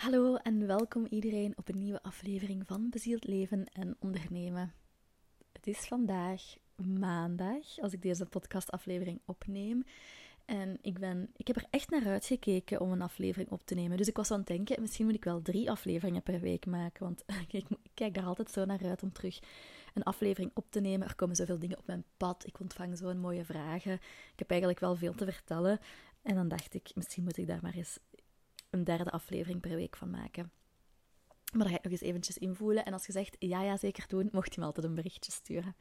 Hallo en welkom iedereen op een nieuwe aflevering van Bezield Leven en Ondernemen. Het is vandaag maandag als ik deze podcastaflevering opneem. En ik, ben, ik heb er echt naar uitgekeken om een aflevering op te nemen. Dus ik was aan het denken, misschien moet ik wel drie afleveringen per week maken. Want ik, kijk daar altijd zo naar uit om terug een aflevering op te nemen. Er komen zoveel dingen op mijn pad. Ik ontvang zo'n mooie vragen. Ik heb eigenlijk wel veel te vertellen. En dan dacht ik, misschien moet ik daar maar eens een derde aflevering per week van maken. Maar daar ga ik nog eens eventjes invoelen. En als je zegt, ja, ja, zeker doen, mocht je me altijd een berichtje sturen.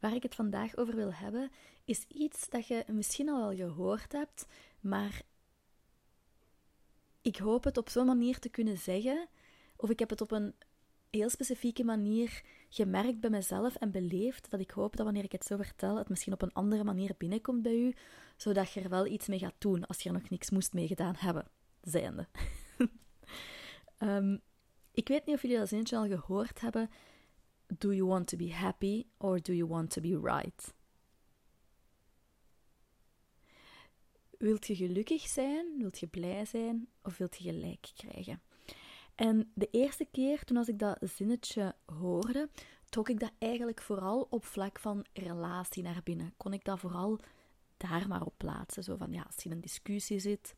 Waar ik het vandaag over wil hebben, is iets dat je misschien al wel gehoord hebt, maar ik hoop het op zo'n manier te kunnen zeggen, of ik heb het op een heel specifieke manier gemerkt bij mezelf en beleefd, dat ik hoop dat wanneer ik het zo vertel, het misschien op een andere manier binnenkomt bij u, zodat je er wel iets mee gaat doen als je er nog niks moest mee gedaan hebben zijnde. um, ik weet niet of jullie dat zinnetje al gehoord hebben. Do you want to be happy or do you want to be right? Wilt je gelukkig zijn? Wilt je blij zijn? Of wilt je gelijk krijgen? En de eerste keer toen als ik dat zinnetje hoorde, trok ik dat eigenlijk vooral op vlak van relatie naar binnen. Kon ik dat vooral daar maar op plaatsen. Zo van, ja, als je in een discussie zit,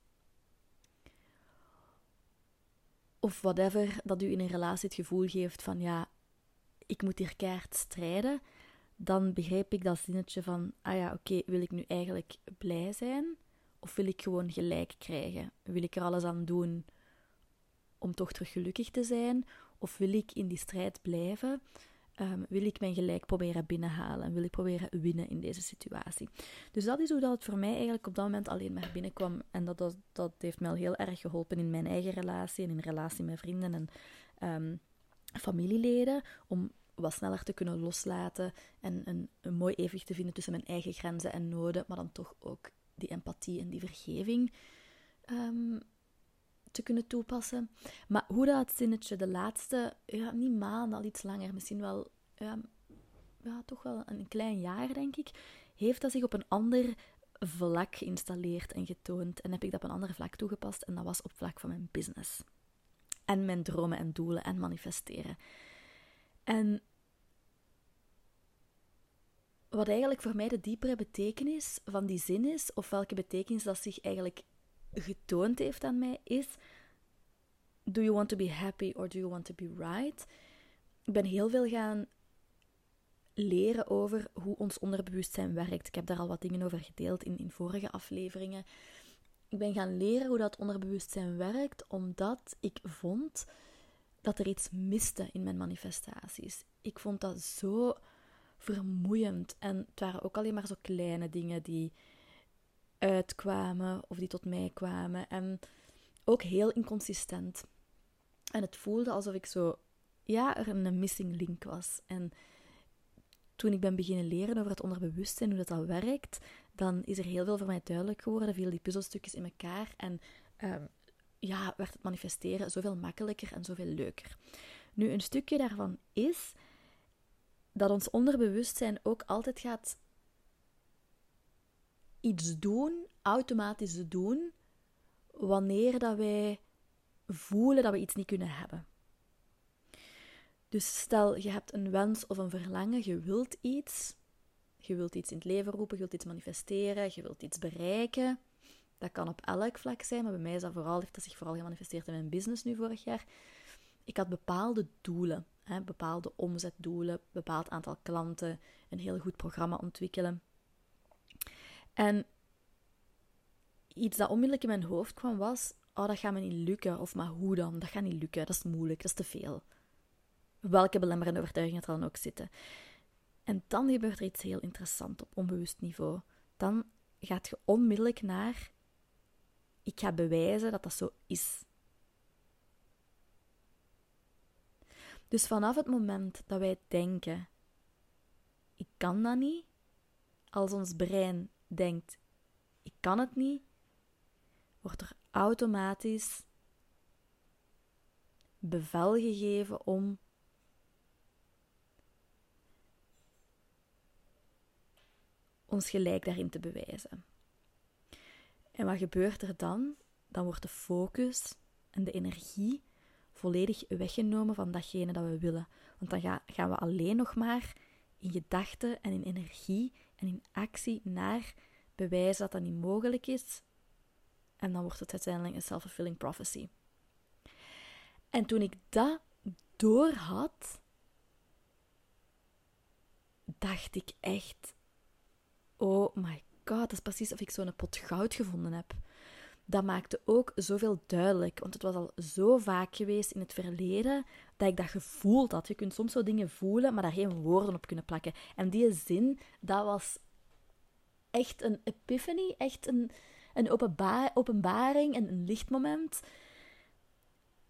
of whatever, dat u in een relatie het gevoel geeft van ja, ik moet hier keihard strijden, dan begrijp ik dat zinnetje van, ah ja, oké, wil ik nu eigenlijk blij zijn? Of wil ik gewoon gelijk krijgen? Wil ik er alles aan doen om toch terug gelukkig te zijn? Of wil ik in die strijd blijven? Um, wil ik mijn gelijk proberen binnenhalen en wil ik proberen winnen in deze situatie. Dus dat is hoe dat het voor mij eigenlijk op dat moment alleen maar binnenkwam. En dat, dat, dat heeft mij al heel erg geholpen in mijn eigen relatie en in relatie met vrienden en um, familieleden. Om wat sneller te kunnen loslaten en een, een mooi evenwicht te vinden tussen mijn eigen grenzen en noden, maar dan toch ook die empathie en die vergeving um, te kunnen toepassen. Maar hoe dat zinnetje de laatste, ja, niet maanden, al iets langer, misschien wel, ja, ja, toch wel een klein jaar, denk ik, heeft dat zich op een ander vlak geïnstalleerd en getoond. En heb ik dat op een ander vlak toegepast. En dat was op vlak van mijn business. En mijn dromen en doelen en manifesteren. En wat eigenlijk voor mij de diepere betekenis van die zin is, of welke betekenis dat zich eigenlijk getoond heeft aan mij, is: Do you want to be happy or do you want to be right? Ik ben heel veel gaan leren over hoe ons onderbewustzijn werkt. Ik heb daar al wat dingen over gedeeld in, in vorige afleveringen. Ik ben gaan leren hoe dat onderbewustzijn werkt, omdat ik vond dat er iets miste in mijn manifestaties. Ik vond dat zo vermoeiend. En het waren ook alleen maar zo kleine dingen die uitkwamen of die tot mij kwamen. En ook heel inconsistent. En het voelde alsof ik zo, ja, er een missing link was. En toen ik ben beginnen leren over het onderbewustzijn, hoe dat al werkt, dan is er heel veel voor mij duidelijk geworden. Viel die puzzelstukjes in elkaar en um, ja, werd het manifesteren zoveel makkelijker en zoveel leuker. Nu, een stukje daarvan is dat ons onderbewustzijn ook altijd gaat iets doen, automatisch doen, wanneer dat wij voelen dat we iets niet kunnen hebben. Dus stel je hebt een wens of een verlangen, je wilt iets, je wilt iets in het leven roepen, je wilt iets manifesteren, je wilt iets bereiken. Dat kan op elk vlak zijn, maar bij mij is dat vooral, heeft dat zich vooral gemanifesteerd in mijn business nu vorig jaar. Ik had bepaalde doelen, hè, bepaalde omzetdoelen, bepaald aantal klanten, een heel goed programma ontwikkelen. En iets dat onmiddellijk in mijn hoofd kwam was: oh, dat gaat me niet lukken. Of maar hoe dan? Dat gaat niet lukken. Dat is moeilijk. Dat is te veel. Welke belemmerende overtuigingen er dan ook zitten. En dan gebeurt er iets heel interessants op onbewust niveau. Dan gaat je onmiddellijk naar: ik ga bewijzen dat dat zo is. Dus vanaf het moment dat wij denken: ik kan dat niet, als ons brein denkt: ik kan het niet, wordt er automatisch bevel gegeven om ons gelijk daarin te bewijzen. En wat gebeurt er dan? Dan wordt de focus en de energie volledig weggenomen van datgene dat we willen. Want dan gaan we alleen nog maar in gedachten en in energie en in actie naar bewijzen dat dat niet mogelijk is. En dan wordt het uiteindelijk een self-fulfilling prophecy. En toen ik dat door had, dacht ik echt: oh my god, dat is precies of ik zo'n pot goud gevonden heb. Dat maakte ook zoveel duidelijk, want het was al zo vaak geweest in het verleden dat ik dat gevoeld had. Je kunt soms zo dingen voelen, maar daar geen woorden op kunnen plakken. En die zin, dat was echt een epiphany, echt een, een openbaring en een lichtmoment.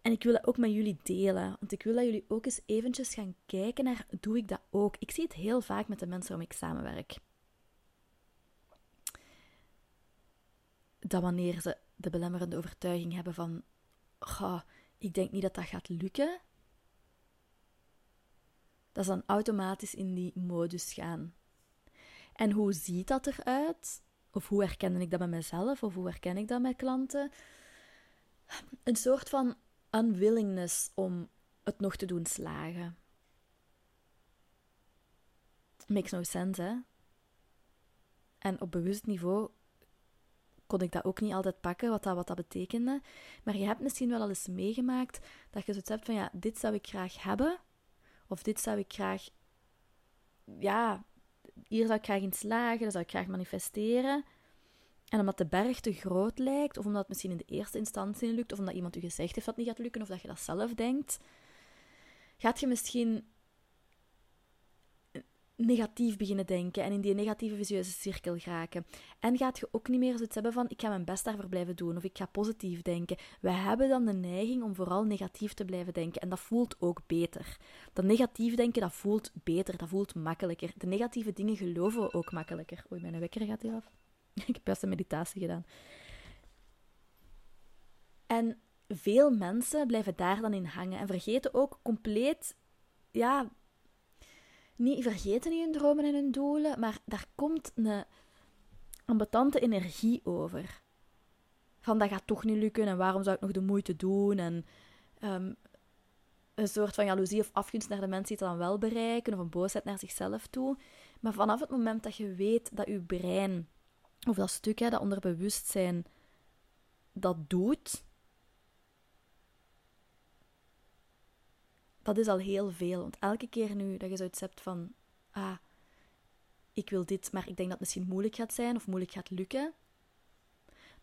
En ik wil dat ook met jullie delen, want ik wil dat jullie ook eens eventjes gaan kijken naar, doe ik dat ook? Ik zie het heel vaak met de mensen waarmee ik samenwerk. Dat wanneer ze de belemmerende overtuiging hebben van, ga, ik denk niet dat dat gaat lukken, dat ze dan automatisch in die modus gaan. En hoe ziet dat eruit? Of hoe herken ik dat bij mezelf? Of hoe herken ik dat met klanten? Een soort van unwillingness om het nog te doen slagen. Makes no sense, hè? En op bewust niveau kon ik dat ook niet altijd pakken, wat dat, wat dat betekende. Maar je hebt misschien wel al eens meegemaakt dat je zoiets hebt van, ja, dit zou ik graag hebben. Of dit zou ik graag, ja, hier zou ik graag in slagen, dat zou ik graag manifesteren. En omdat de berg te groot lijkt, of omdat het misschien in de eerste instantie lukt, of omdat iemand u gezegd heeft dat het niet gaat lukken, of dat je dat zelf denkt, gaat je misschien negatief beginnen denken en in die negatieve visieuze cirkel geraken. En gaat je ook niet meer zoiets hebben van ik ga mijn best daarvoor blijven doen of ik ga positief denken. Wij hebben dan de neiging om vooral negatief te blijven denken en dat voelt ook beter. Dat negatief denken, dat voelt beter, dat voelt makkelijker. De negatieve dingen geloven we ook makkelijker. Oei, mijn wekker gaat hier af. ik heb best een meditatie gedaan. En veel mensen blijven daar dan in hangen en vergeten ook compleet ja, niet vergeten in hun dromen en hun doelen, maar daar komt een ambetante energie over. Van dat gaat toch niet lukken en waarom zou ik nog de moeite doen? En um, een soort van jaloezie of afgunst naar de mensen die het dan wel bereiken, of een boosheid naar zichzelf toe. Maar vanaf het moment dat je weet dat je brein, of dat stuk, dat onderbewustzijn, dat doet, dat is al heel veel. Want elke keer nu dat je zoiets hebt van, ah, ik wil dit, maar ik denk dat het misschien moeilijk gaat zijn of moeilijk gaat lukken,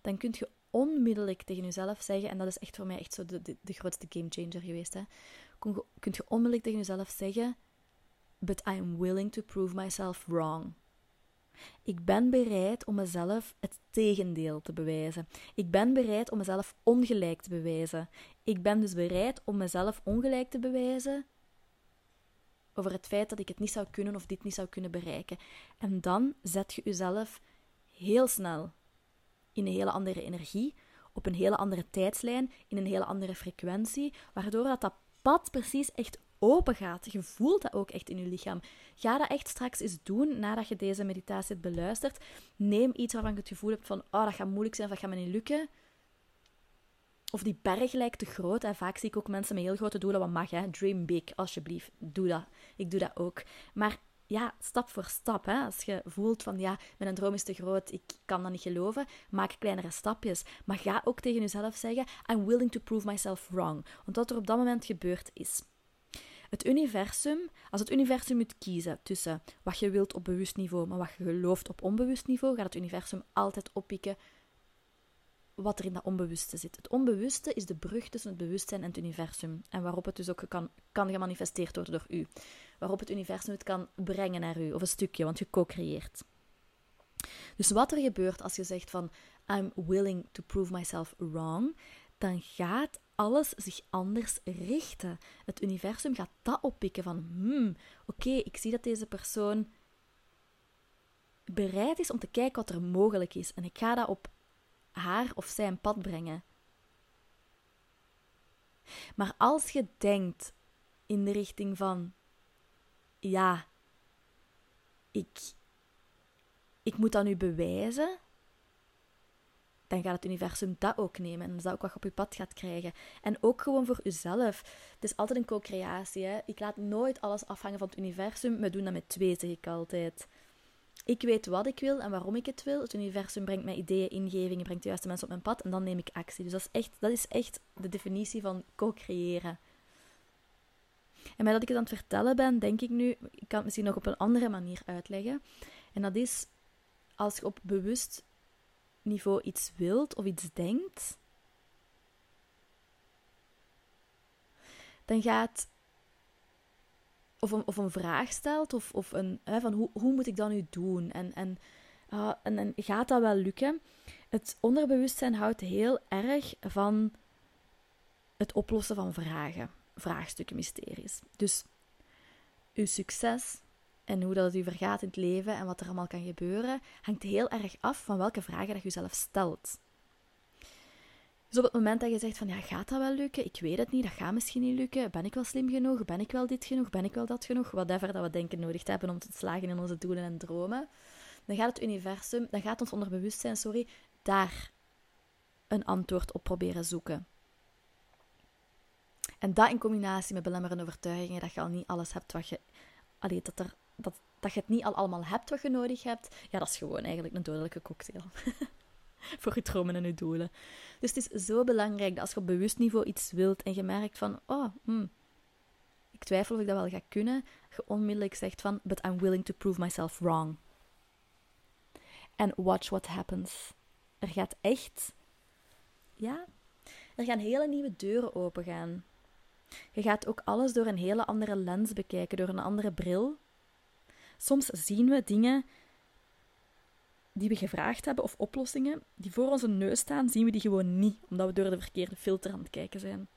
dan kun je onmiddellijk tegen jezelf zeggen, en dat is echt voor mij echt zo de, de, de grootste gamechanger geweest, hè, kun, kun je onmiddellijk tegen jezelf zeggen, but I am willing to prove myself wrong. Ik ben bereid om mezelf het tegendeel te bewijzen. Ik ben bereid om mezelf ongelijk te bewijzen. Ik ben dus bereid om mezelf ongelijk te bewijzen over het feit dat ik het niet zou kunnen of dit niet zou kunnen bereiken. En dan zet je jezelf heel snel in een hele andere energie, op een hele andere tijdslijn, in een hele andere frequentie, waardoor dat, dat pad precies echt open gaat. Je voelt dat ook echt in je lichaam. Ga dat echt straks eens doen nadat je deze meditatie hebt beluisterd. Neem iets waarvan je het gevoel hebt van, oh, dat gaat moeilijk zijn of dat gaat me niet lukken. Of die berg lijkt te groot. En vaak zie ik ook mensen met heel grote doelen. Wat mag, hè? Dream big, alsjeblieft. Doe dat. Ik doe dat ook. Maar ja, stap voor stap. Hè? Als je voelt van ja, mijn droom is te groot, ik kan dat niet geloven, maak kleinere stapjes. Maar ga ook tegen jezelf zeggen: I'm willing to prove myself wrong. Want wat er op dat moment gebeurd is. Het universum, als het universum moet kiezen tussen wat je wilt op bewust niveau, maar wat je gelooft op onbewust niveau, gaat het universum altijd oppikken wat er in dat onbewuste zit. Het onbewuste is de brug tussen het bewustzijn en het universum. En waarop het dus ook kan, kan gemanifesteerd worden door u. Waarop het universum het kan brengen naar u, of een stukje, want je co-creëert. Dus wat er gebeurt als je zegt van I'm willing to prove myself wrong, dan gaat alles zich anders richten. Het universum gaat dat oppikken van hmm, oké, ik zie dat deze persoon bereid is om te kijken wat er mogelijk is. En ik ga dat op haar of zijn pad brengen. Maar als je denkt in de richting van ja, ik, ik moet dat nu bewijzen, dan gaat het universum dat ook nemen. En dat is ook wat op je pad gaat krijgen. En ook gewoon voor jezelf. Het is altijd een co-creatie. Ik laat nooit alles afhangen van het universum. We doen dat met twee, zeg ik altijd. Ik weet wat ik wil en waarom ik het wil. Het universum brengt mij ideeën, ingevingen, brengt de juiste mensen op mijn pad en dan neem ik actie. Dus dat is echt, dat is echt de definitie van co-creëren. En met dat ik het aan het vertellen ben, denk ik nu, ik kan het misschien nog op een andere manier uitleggen. En dat is als je op bewust niveau iets wilt of iets denkt, dan gaat. Of een, of een vraag stelt, of, of een, hè, van hoe, hoe moet ik dat nu doen? En, en, uh, en, en gaat dat wel lukken? Het onderbewustzijn houdt heel erg van het oplossen van vragen, vraagstukken, mysteries. Dus uw succes en hoe dat het u vergaat in het leven en wat er allemaal kan gebeuren, hangt heel erg af van welke vragen dat je zelf stelt. Dus op het moment dat je zegt van ja, gaat dat wel lukken? Ik weet het niet, dat gaat misschien niet lukken. Ben ik wel slim genoeg? Ben ik wel dit genoeg? Ben ik wel dat genoeg? Whatever dat we denken nodig hebben om te slagen in onze doelen en dromen. Dan gaat het universum, dan gaat ons onderbewustzijn, sorry, daar een antwoord op proberen zoeken. En dat in combinatie met belemmerende overtuigingen, dat je al niet alles hebt wat je... Allee, dat er dat, dat je het niet al allemaal hebt wat je nodig hebt, ja, dat is gewoon eigenlijk een dodelijke cocktail. Voor je dromen en je doelen. Dus het is zo belangrijk dat als je op bewust niveau iets wilt en je merkt van, oh, hmm, ik twijfel of ik dat wel ga kunnen, je onmiddellijk zegt van, but I'm willing to prove myself wrong. En watch what happens. Er gaat echt, ja, er gaan hele nieuwe deuren opengaan. Je gaat ook alles door een hele andere lens bekijken, door een andere bril. Soms zien we dingen die we gevraagd hebben of oplossingen die voor onze neus staan, zien we die gewoon niet, omdat we door de verkeerde filter aan het kijken zijn.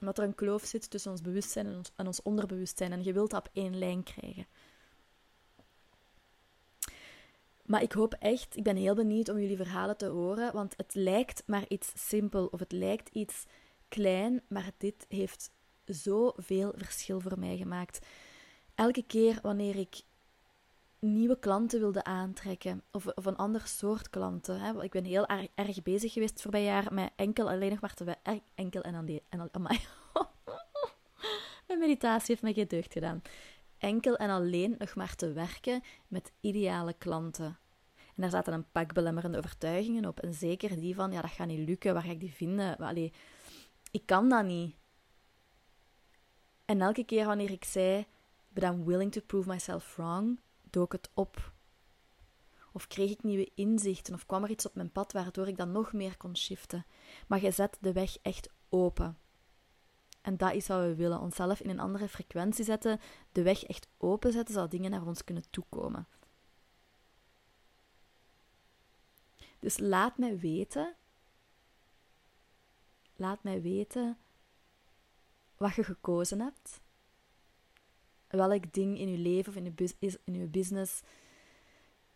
Omdat er een kloof zit tussen ons bewustzijn en ons, onderbewustzijn en je wilt dat op één lijn krijgen. Maar ik hoop echt, ik ben heel benieuwd om jullie verhalen te horen, want het lijkt maar iets simpel of het lijkt iets klein, maar dit heeft zoveel verschil voor mij gemaakt elke keer wanneer ik nieuwe klanten wilde aantrekken, of, of een ander soort klanten. Hè. Ik ben heel erg, bezig geweest het voorbije jaar met enkel alleen nog maar te werken. Enkel en alleen. En Mijn meditatie heeft mij geen deugd gedaan. Enkel en alleen nog maar te werken met ideale klanten. En daar zaten een pak belemmerende overtuigingen op. En zeker die van, ja, dat gaat niet lukken. Waar ga ik die vinden? Allee, ik kan dat niet. En elke keer wanneer ik zei, but I'm willing to prove myself wrong, dook het op. Of kreeg ik nieuwe inzichten, of kwam er iets op mijn pad waardoor ik dan nog meer kon shiften. Maar je zet de weg echt open. En dat is wat we willen: onszelf in een andere frequentie zetten, de weg echt openzetten, zodat dingen naar ons kunnen toekomen. Dus laat mij weten. Laat mij weten wat je gekozen hebt welk ding in je leven of in je, in je business,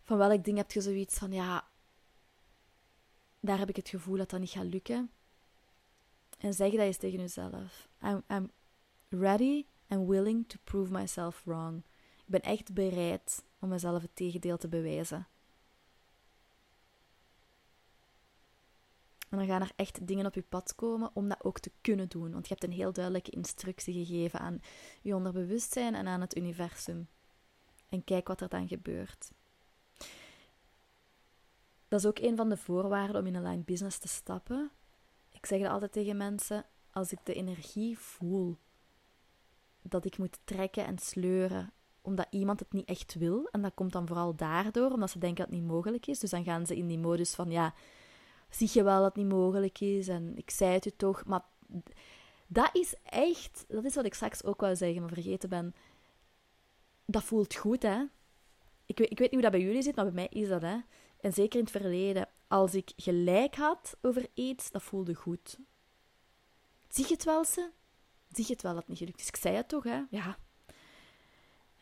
van welk ding heb je zoiets van, ja, daar heb ik het gevoel dat dat niet gaat lukken. En zeg dat eens tegen jezelf. I'm, I'm ready and willing to prove myself wrong. Ik ben echt bereid om mezelf het tegendeel te bewijzen. En dan gaan er echt dingen op je pad komen om dat ook te kunnen doen. Want je hebt een heel duidelijke instructie gegeven aan je onderbewustzijn en aan het universum. En kijk wat er dan gebeurt. Dat is ook een van de voorwaarden om in een line business te stappen. Ik zeg het altijd tegen mensen: als ik de energie voel dat ik moet trekken en sleuren omdat iemand het niet echt wil, en dat komt dan vooral daardoor, omdat ze denken dat het niet mogelijk is. Dus dan gaan ze in die modus van ja zie je wel dat het niet mogelijk is en ik zei het u toch. Maar dat is echt, dat is wat ik straks ook wou zeggen, maar vergeten ben. Dat voelt goed, hè? Ik weet, ik weet niet hoe dat bij jullie zit, maar bij mij is dat, hè? En zeker in het verleden, als ik gelijk had over iets, dat voelde goed. Zie je het wel, ze? Zie je het wel dat het niet gelukt is? Ik zei het toch, hè? Ja.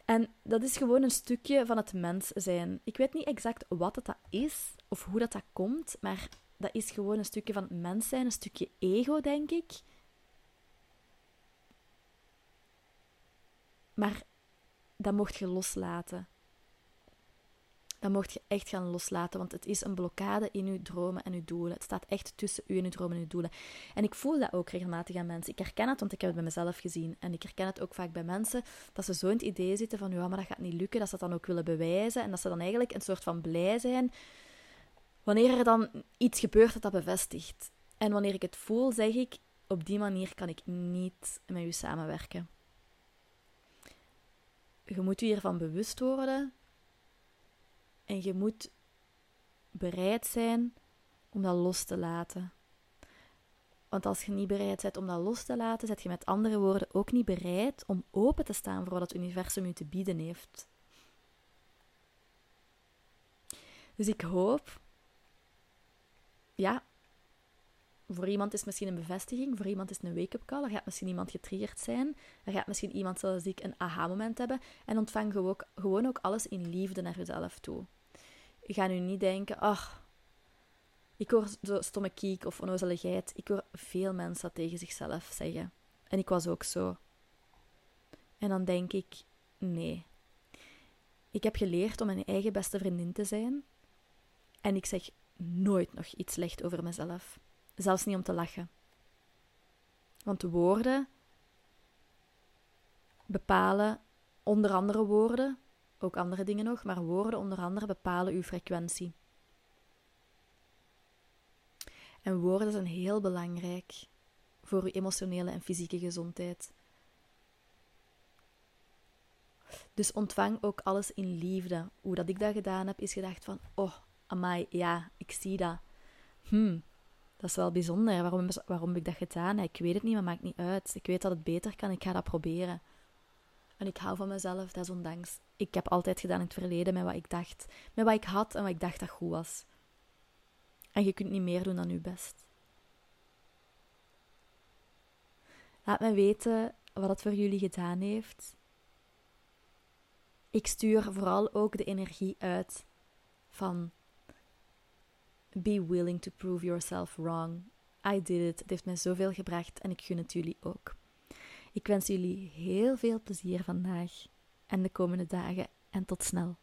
En dat is gewoon een stukje van het mens zijn. Ik weet niet exact wat het dat is of hoe dat, dat komt, maar dat is gewoon een stukje van het mens zijn, een stukje ego, denk ik. Maar dat mocht je loslaten. dan mocht je echt gaan loslaten, want het is een blokkade in je dromen en je doelen. Het staat echt tussen u en uw dromen en uw doelen. En ik voel dat ook regelmatig aan mensen. Ik herken het, want ik heb het bij mezelf gezien. En ik herken het ook vaak bij mensen, dat ze zo in het idee zitten van, ja, maar dat gaat niet lukken, dat ze dat dan ook willen bewijzen. En dat ze dan eigenlijk een soort van blij zijn wanneer er dan iets gebeurt dat dat bevestigt. En wanneer ik het voel, zeg ik, op die manier kan ik niet met u samenwerken. Je moet je hiervan bewust worden en je moet bereid zijn om dat los te laten. Want als je niet bereid bent om dat los te laten, zet je met andere woorden ook niet bereid om open te staan voor wat het universum je te bieden heeft. Dus ik hoop, ja, voor iemand is misschien een bevestiging, voor iemand is een wake-up call. Er gaat misschien iemand getriggerd zijn. Er gaat misschien iemand zoals ik een aha-moment hebben. En ontvang gewoon ook alles in liefde naar jezelf toe. Ga nu niet denken, ach, ik hoor zo stomme kiek of onnozeligheid. Ik hoor veel mensen dat tegen zichzelf zeggen. En ik was ook zo. En dan denk ik, nee. Ik heb geleerd om mijn eigen beste vriendin te zijn. En ik zeg nooit nog iets slecht over mezelf. Zelfs niet om te lachen. Want woorden bepalen, onder andere woorden, ook andere dingen nog, maar woorden onder andere bepalen uw frequentie. En woorden zijn heel belangrijk voor uw emotionele en fysieke gezondheid. Dus ontvang ook alles in liefde. Hoe dat ik dat gedaan heb, is gedacht van, oh, amai, ja, ik zie dat. Hmm, dat is wel bijzonder. Waarom, waarom heb ik dat gedaan? Ik weet het niet, maar maakt niet uit. Ik weet dat het beter kan, ik ga dat proberen. En ik hou van mezelf, desondanks. Ik heb altijd gedaan in het verleden met wat ik dacht. Met wat ik had en wat ik dacht dat goed was. En je kunt niet meer doen dan je best. Laat me weten wat het voor jullie gedaan heeft. Ik stuur vooral ook de energie uit van be willing to prove yourself wrong. I did it. Het heeft mij zoveel gebracht en ik gun het jullie ook. Ik wens jullie heel veel plezier vandaag en de komende dagen en tot snel.